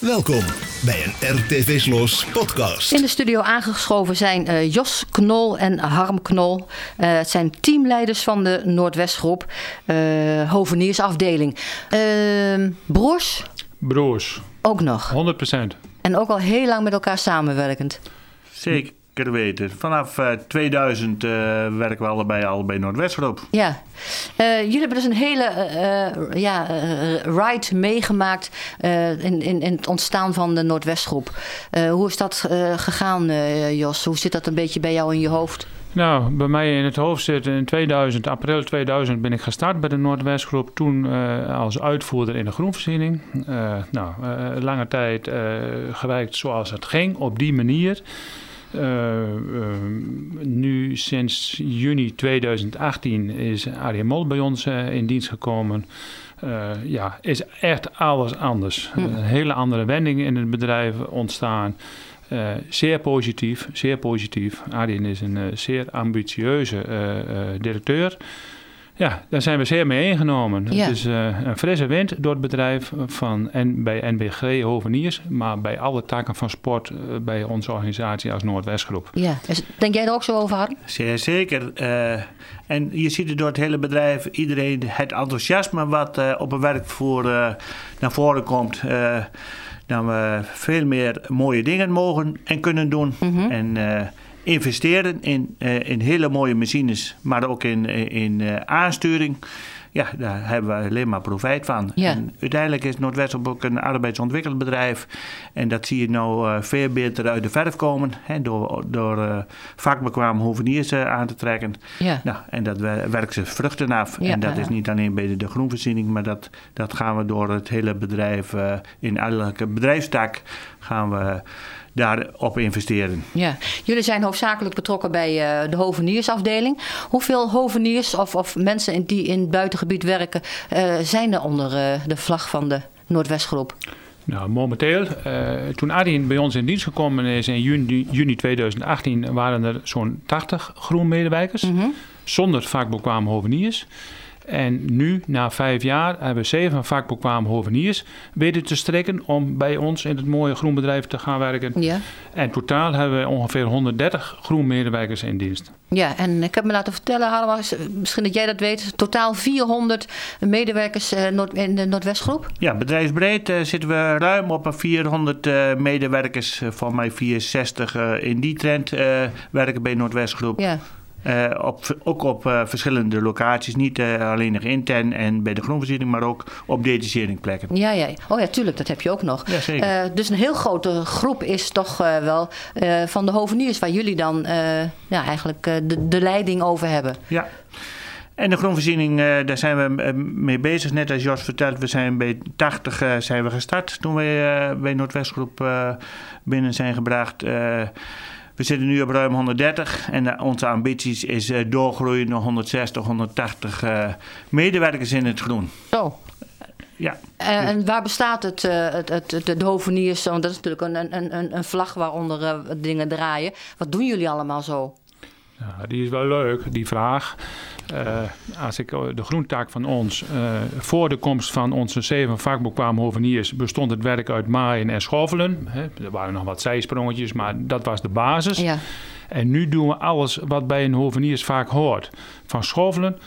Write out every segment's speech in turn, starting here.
Welkom bij een RTV Slos podcast. In de studio aangeschoven zijn eh, Jos Knol en Harm Knol. Eh, het zijn teamleiders van de Noordwestgroep, uh, Hoveniersafdeling. Uh, broers? Broers. Ook nog? 100%. En ook al heel lang met elkaar samenwerkend? Zeker weten. Vanaf uh, 2000 uh, werken we allebei al bij Noordwestgroep. Ja. Uh, jullie hebben dus een hele uh, ja, ride meegemaakt in, in, in, het ontstaan van de Noordwestgroep. hoe is dat gegaan, Jos? Hoe zit dat een beetje bij jou in je hoofd? Nou, bij mij in het hoofd zit in 2000, april 2000 ben ik gestart bij de Noordwestgroep. Toen als uitvoerder in de groenvoorziening. nou, lange tijd gewerkt zoals het ging, op die manier. Uh, uh, nu sinds juni 2018 is Arjen Mol bij ons uh, in dienst gekomen. ja, is echt alles anders. Hm. Een hele andere wending in het bedrijf ontstaan. zeer positief, zeer positief. Arjen is een zeer ambitieuze directeur. Ja, daar zijn we zeer mee ingenomen. Ja. Het is uh, een frisse wind door het bedrijf van, en bij NBG Hoveniers, maar bij alle takken van sport uh, bij onze organisatie als Noordwestgroep. Ja, dus denk jij er ook zo over, Harm? Zeer zeker. Uh, en je ziet het door het hele bedrijf, iedereen, het enthousiasme wat op een werkvoer naar voren komt. dat we veel meer mooie dingen mogen en kunnen doen. Mm -hmm. En investeren in, uh, in hele mooie machines, maar ook in, in uh, aansturing. Ja, daar hebben we alleen maar profijt van. Ja. En uiteindelijk is Noordwest ook een arbeidsontwikkeld bedrijf. En dat zie je nou uh, veel beter uit de verf komen. Hè, door door uh, vakbekwaam hoveniers uh, aan te trekken. Ja. Nou, en dat werkt ze vruchten af. Ja, en dat is niet alleen bij de, de groenvoorziening. Maar dat, dat gaan we door het hele bedrijf. in elke bedrijfstak gaan we daarop investeren. Ja, jullie zijn hoofdzakelijk betrokken bij uh, de hoveniersafdeling. Hoeveel hoveniers of, of mensen die in het buitengebied werken uh, zijn er onder uh, de vlag van de Noordwestgroep? Nou, momenteel, toen Adien bij ons in dienst gekomen is in juni, juni 2018, waren er zo'n 80 groenmedewerkers. Mm -hmm. Zonder vakbekwaam hoveniers. En nu, na vijf jaar, hebben we zeven vakbekwamen hoveniers weten te strekken om bij ons in het mooie groenbedrijf te gaan werken. Ja. En totaal hebben we ongeveer 130 groenmedewerkers in dienst. Ja, en ik heb me laten vertellen, misschien dat jij dat weet, totaal 400 medewerkers in de Noordwestgroep? Ja, bedrijfsbreed zitten we ruim op 400 medewerkers, van mij 64 in die trend werken bij Noordwestgroep. Ja. Uh, op, ook op uh, verschillende locaties. Niet uh, alleen nog intern en bij de groenvoorziening, maar ook op detacheringplekken. Ja, ja. Oh ja, tuurlijk, dat heb je ook nog. Ja, zeker. dus een heel grote groep is toch wel van de hoveniers waar jullie dan ja, eigenlijk de, de leiding over hebben. Ja. En de groenvoorziening, daar zijn we mee bezig. Net als Jos vertelt, we zijn bij 80 zijn we gestart toen we bij Noordwestgroep binnen zijn gebracht. We zitten nu op ruim 130 en onze ambities is doorgroeien naar 160, 180 uh, medewerkers in het groen. Zo. Ja. En, en waar bestaat het, uh, het, het, de hoveniers? Want dat is natuurlijk een, een, een, een vlag waaronder dingen draaien. Wat doen jullie allemaal zo? Ja, die is wel leuk, die vraag. Uh, als ik de groentaak van ons, uh, voor de komst van onze zeven vakbekwaam hoveniers, bestond het werk uit maaien en schoffelen. Hè. Er waren nog wat zijsprongetjes, maar dat was de basis. Ja. En nu doen we alles wat bij een hoveniers vaak hoort. Van schoffelen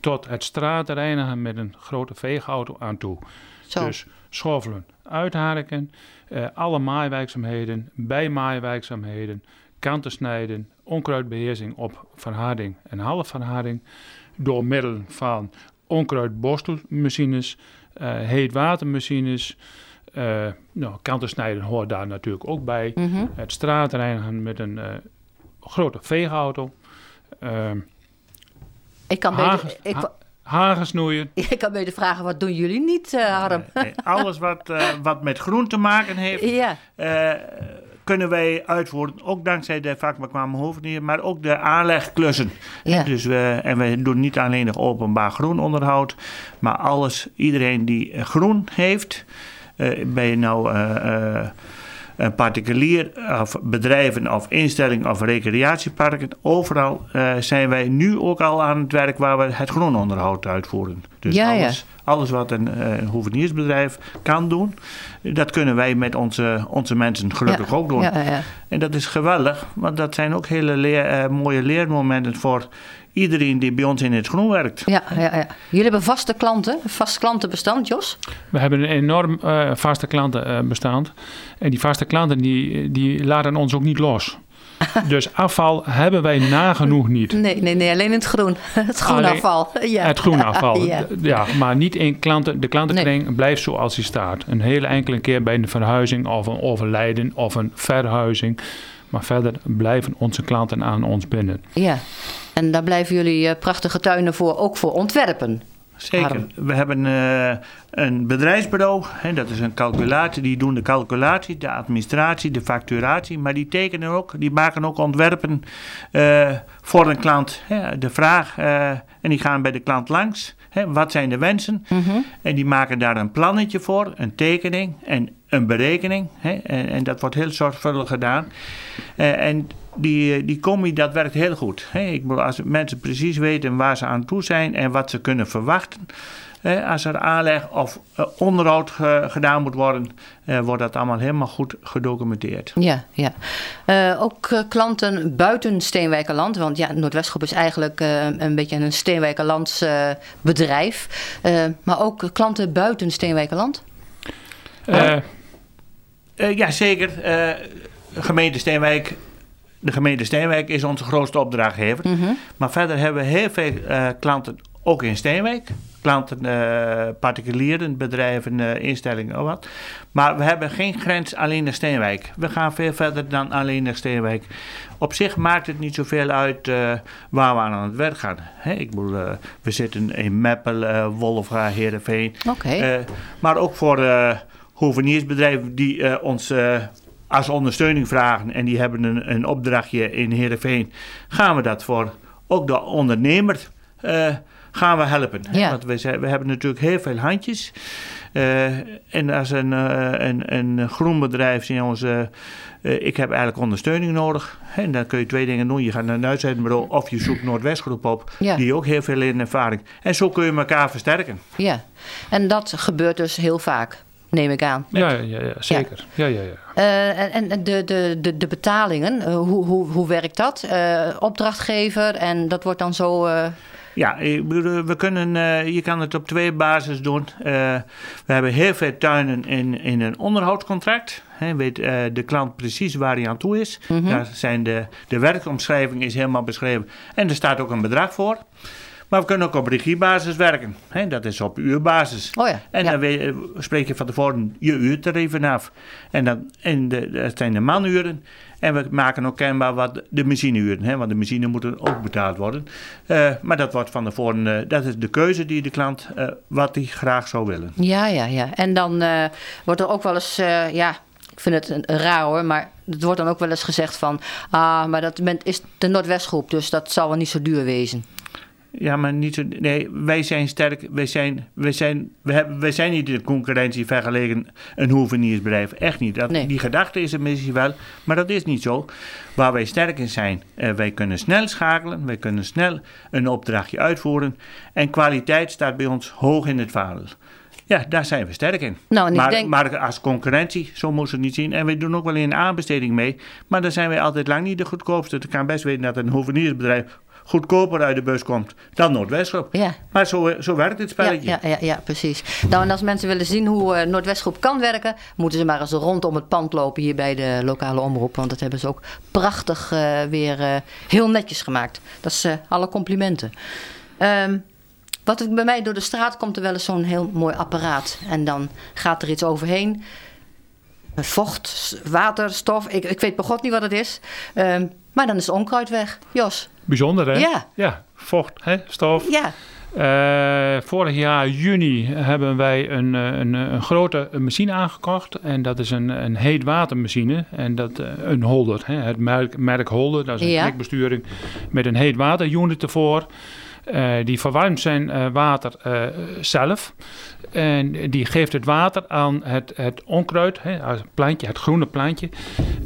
tot het straatreinigen met een grote veegauto aan toe. Zo. Dus schoffelen, uitharken, uh, alle maaiwerkzaamheden, bijmaaiwerkzaamheden, kanten snijden, onkruidbeheersing op verharding en halfverharding door middel van onkruidborstelmachines, uh, heetwatermachines. Uh, nou, kanten snijden hoort daar natuurlijk ook bij. Mm -hmm. Het straatreinigen met een uh, grote veegauto. ik kan hagen, beter, ik, ha hagen snoeien. Ik kan beter vragen, wat doen jullie niet, Harm? Alles wat, wat met groen te maken heeft... Ja kunnen wij uitvoeren. Ook dankzij de vakbekwamen hovenier, maar ook de aanlegklussen. Ja. Dus we, en we doen niet alleen nog openbaar groenonderhoud, maar alles, iedereen die groen heeft, uh, ben je nou uh, uh, een particulier of bedrijven of instellingen of recreatieparken, overal zijn wij nu ook al aan het werk waar we het groenonderhoud uitvoeren. Dus Ja, ja. alles, alles wat een, eh, een hoeveniersbedrijf kan doen, dat kunnen wij met onze, onze mensen gelukkig ja. ook doen. Ja, ja. En dat is geweldig, want dat zijn ook hele leer- eh, mooie leermomenten voor iedereen die bij ons in het groen werkt. Ja, ja, ja. Jullie hebben vaste klanten, een vast klantenbestand, Jos? We hebben een enorm eh, vaste klantenbestand. en die vaste klanten die, die laten ons ook niet los. dus afval hebben wij nagenoeg niet. Nee, nee, nee, alleen in het groen. Het groen afval. Ja. Het groene afval. Ja. Ja. maar niet in klanten. De klantenkring blijft zoals die staat. Een hele enkele keer bij een verhuizing of een overlijden of een verhuizing. Maar verder blijven onze klanten aan ons binnen. ja. En daar blijven jullie eh, prachtige tuinen voor, ook voor ontwerpen. Zeker. We hebben eh, een bedrijfsbureau, hè, dat is een calculatie, die doen de calculatie, de administratie, de facturatie, maar die tekenen ook, die maken ook ontwerpen eh, voor een klant. Hè, de vraag, eh, en die gaan bij de klant langs, hè, wat zijn de wensen? Mhm. En die maken daar een plannetje voor, een tekening en een berekening. Hè, en, en dat wordt heel zorgvuldig gedaan. Eh, en die, die combi, dat werkt heel goed. Hè. Ik bedoel, als mensen precies weten waar ze aan toe zijn en wat ze kunnen verwachten. hè, als er aanleg of eh, onderhoud ge- gedaan moet worden, eh, wordt dat allemaal helemaal goed gedocumenteerd. Ja, ja. Eh, ook klanten buiten Steenwijkerland. Want ja, Noordwestgroep is eigenlijk eh, een beetje een Steenwijkerlands eh, bedrijf. Eh, maar ook klanten buiten Steenwijkerland. Eh, ja, zeker. Eh, gemeente Steenwijk. De gemeente Steenwijk is onze grootste opdrachtgever. Mhm. Maar verder hebben we heel veel eh, klanten ook in Steenwijk. Klanten, particulieren, bedrijven, instellingen of wat. Maar we hebben geen grens alleen naar Steenwijk. We gaan veel verder dan alleen naar Steenwijk. Op zich maakt het niet zoveel uit waar we aan het werk gaan. Hè, ik bedoel, we zitten in Meppel, Wolfga, Heerenveen. Oké. Maar ook voor hoeveniersbedrijven die eh, ons eh, als ondersteuning vragen en die hebben een, een opdrachtje in Heerenveen, gaan we dat voor ook de ondernemer eh, gaan we helpen. Ja. Want we, zijn, we hebben natuurlijk heel veel handjes. En als een, eh, een, een groen bedrijf zien ons, ik heb eigenlijk ondersteuning nodig. En dan kun je twee dingen doen. Je gaat naar een uitzendbureau of je zoekt Noordwestgroep op, Ja. die ook heel veel in ervaring. En zo kun je elkaar versterken. Ja. En dat gebeurt dus heel vaak, neem ik aan. ja, ja, ja, zeker. Ja. Ja, ja, Eh, en en de, de, de, de betalingen, eh, hoe, hoe, hoe werkt dat? Eh, opdrachtgever en dat wordt dan zo. eh, Ja, ik bedoel, we kunnen, eh, je kan het op twee basis doen. Eh, we hebben heel veel tuinen in, in een onderhoudscontract. Hè, weet eh, de klant precies waar hij aan toe is. Mhm. Daar zijn de, de werkomschrijving is helemaal beschreven. En er staat ook een bedrag voor. Maar we kunnen ook op regiebasis werken. Hè, dat is op uurbasis. Oh ja. En ja. dan weet, je- spreek je van tevoren je uurtarieven af. En, dan, en de, dat zijn de manuren. En we maken ook kenbaar wat de machineuren. Hè, want de machine moeten ook betaald worden. Eh, maar dat wordt van tevoren, eh, dat is de keuze die de klant, eh, wat hij graag zou willen. Ja, ja, ja. En dan eh, wordt er ook wel eens, eh, ja, ik vind het een, raar hoor, maar het wordt dan ook wel eens gezegd van, ah, maar dat is de Noordwestgroep, dus dat zal wel niet zo duur wezen. Ja, maar niet zo. Nee, wij zijn sterk. Wij zijn, wij zijn, we hebben, wij zijn niet in de concurrentie vergeleken een hoeveniersbedrijf. Echt niet. Dat, Nee. Die gedachte is er misschien wel, maar dat is niet zo. Waar wij sterk in zijn, eh, wij kunnen snel schakelen, wij kunnen snel een opdrachtje uitvoeren. En kwaliteit staat bij ons hoog in het vaandel. Ja, daar zijn we sterk in. Nou, ik maar, denk- maar als concurrentie, zo we het niet zien. En we doen ook wel in een aanbesteding mee. Maar dan zijn wij altijd lang niet de goedkoopste. Het kan best weten dat een hoeveniersbedrijf goedkoper uit de bus komt dan Noordwestgroep. Ja. Maar zo, zo werkt het Ja, spelletje. ja, ja, ja, precies. Nou, en als mensen willen zien hoe eh, Noordwestgroep kan werken, moeten ze maar eens rondom het pand lopen hier bij de lokale omroep. Want dat hebben ze ook prachtig eh, weer eh, heel netjes gemaakt. Dat is eh, alle complimenten. Ehm, wat ik bij mij door de straat komt er wel eens zo'n heel mooi apparaat. En dan gaat er iets overheen. Vocht, waterstof, ik, ik weet bij god niet wat het is. Ehm, maar dan is het onkruid weg. Jos, Bijzonder, hè? Ja. Ja, vocht, hè? stof. ja. Eh, vorig jaar juni hebben wij een, eh, een, een grote machine aangekocht. En dat is een, een heetwatermachine. En dat, eh, een holder, hè? het merk, merk holder. Dat is een Ja. met een heetwaterunit ervoor. Eh, die verwarmt zijn eh, water eh, zelf. En die geeft het water aan het, het onkruid, hè, het plantje, het groene plantje.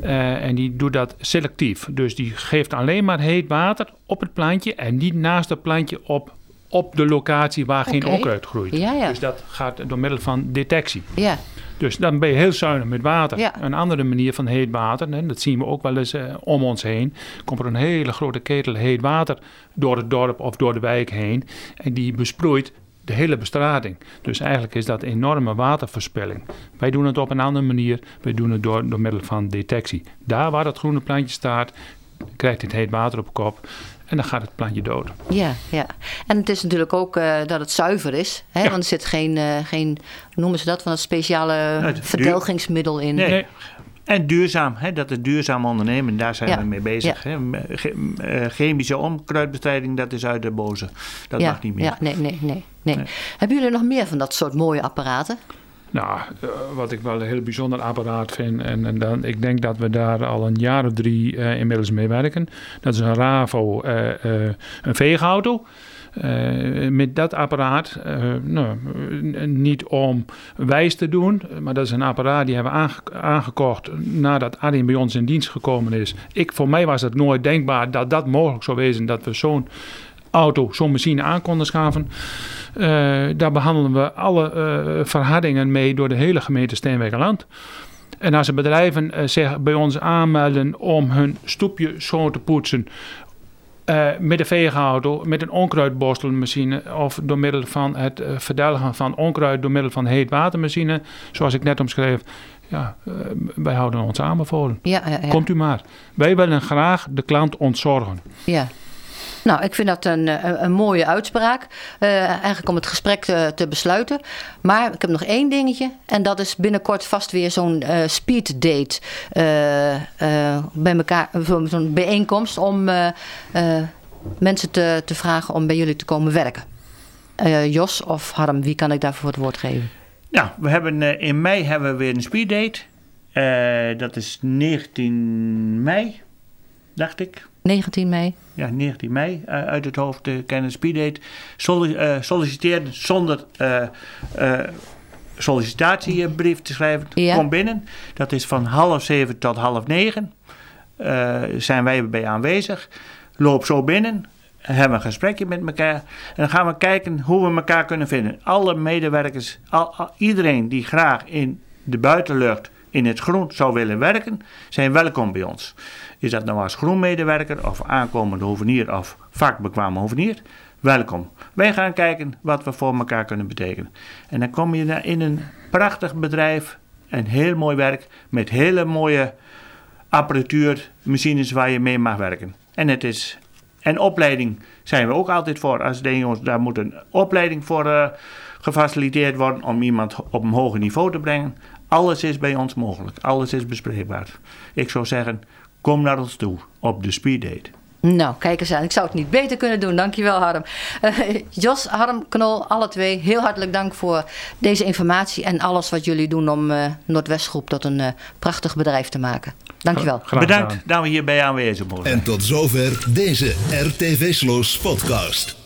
En die doet dat selectief. Dus die geeft alleen maar heet water op het plantje en niet naast het plantje op op de locatie waar geen onkruid groeit. Ja, ja. Dus dat gaat door middel van detectie. Ja, Dus dan ben je heel zuinig met water. Ja. Een andere manier van heet water, hè, dat zien we ook wel eens eh, om ons heen. Komt er een hele grote ketel heet water door het dorp of door de wijk heen. En die besproeit de hele bestrating. Dus eigenlijk is dat enorme waterverspilling. Wij doen het op een andere manier. Wij doen het door, door middel van detectie. Daar waar het groene plantje staat, krijgt het heet water op kop. En dan gaat het plantje dood. ja, ja. En het is natuurlijk ook eh, dat het zuiver is. Hè? Ja. Want er zit geen, eh, geen, hoe noemen ze dat, van dat speciale verdelgingsmiddel in. Nee. Nee. En duurzaam, hè, dat is duurzaam ondernemen, daar zijn Ja. we mee bezig. Hè. Eh, chemische onkruidbestrijding, dat is uit de boze. Dat ja, mag niet meer. Ja, nee, nee, nee, nee. Nee. Hebben jullie nog meer van dat soort mooie apparaten? Nou, eh, wat ik wel een heel bijzonder apparaat vind. En, en dan, ik denk dat we daar al een jaar of drie eh, inmiddels mee werken. Dat is een Ravo, eh, een veegauto. Met dat apparaat, nou, niet om wijs te doen, maar dat is een apparaat die hebben we aange- aangekocht nadat Arjen bij ons in dienst gekomen is. Ik, voor mij was het nooit denkbaar dat dat mogelijk zou wezen, dat we zo'n auto, zo'n machine aan konden schaffen. Eh, daar behandelen we alle eh, verhardingen mee door de hele gemeente Steenwijkerland. En als er bedrijven eh, zich bij ons aanmelden om hun stoepje schoon te poetsen. met een veegauto, met een onkruidborstelmachine of door middel van het eh, verdelgen van onkruid door middel van heet watermachine, zoals ik net omschreef. Ja, wij houden ons aanbevolen. Ja, ja, ja. Komt u maar. Wij willen graag de klant ontzorgen. ja. Nou, ik vind dat een, eh, een, mooie uitspraak. Eh, eigenlijk om het gesprek te, te besluiten. Maar ik heb nog één dingetje. En dat is binnenkort vast weer zo'n eh speed date. eh, eh, bij elkaar, zo- zo'n bijeenkomst om eh, eh, mensen te, te vragen om bij jullie te komen werken. Eh, Jos of Harm, wie kan ik daarvoor het woord geven? Nou, we hebben, eh, in mei hebben we weer een speeddate. Eh dat is 19 mei, dacht ik. 19 mei. Ja, 19 mei eh, uit het hoofd uh, kennen speeddate. Eh, solliciteren zonder eh, sollicitatiebrief te schrijven. Ja. Kom binnen. Dat is van half zeven tot half negen. Zijn wij bij aanwezig. Loop zo binnen. Hebben een gesprekje met elkaar. En dan gaan we kijken hoe we elkaar kunnen vinden. Alle medewerkers, al, al- iedereen die graag in de buitenlucht in het groen zou willen werken, zijn welkom bij ons. Is dat nou als groenmedewerker of aankomende hovenier of vakbekwame hovenier? Welkom. Wij gaan kijken wat we voor elkaar kunnen betekenen. En dan kom je in een prachtig bedrijf, een heel mooi werk met hele mooie apparatuur, machines waar je mee mag werken. En het is en opleiding zijn we ook altijd voor. Als de jongens, daar moet een opleiding voor eh, gefaciliteerd worden om iemand op een hoger niveau te brengen. Alles is bij ons mogelijk. Alles is bespreekbaar. Ik zou zeggen, kom naar ons toe op de speeddate. Nou, kijk eens aan. Ik zou het niet beter kunnen doen. Dankjewel, Harm. Eh, Jos, Harm, Knol, alle twee, heel hartelijk dank voor deze informatie en alles wat jullie doen om eh Noordwestgroep tot een eh, prachtig bedrijf te maken. Dankjewel. Graag Bedankt dat we hierbij aanwezig mogen zijn. En tot zover deze RTV Sloos podcast.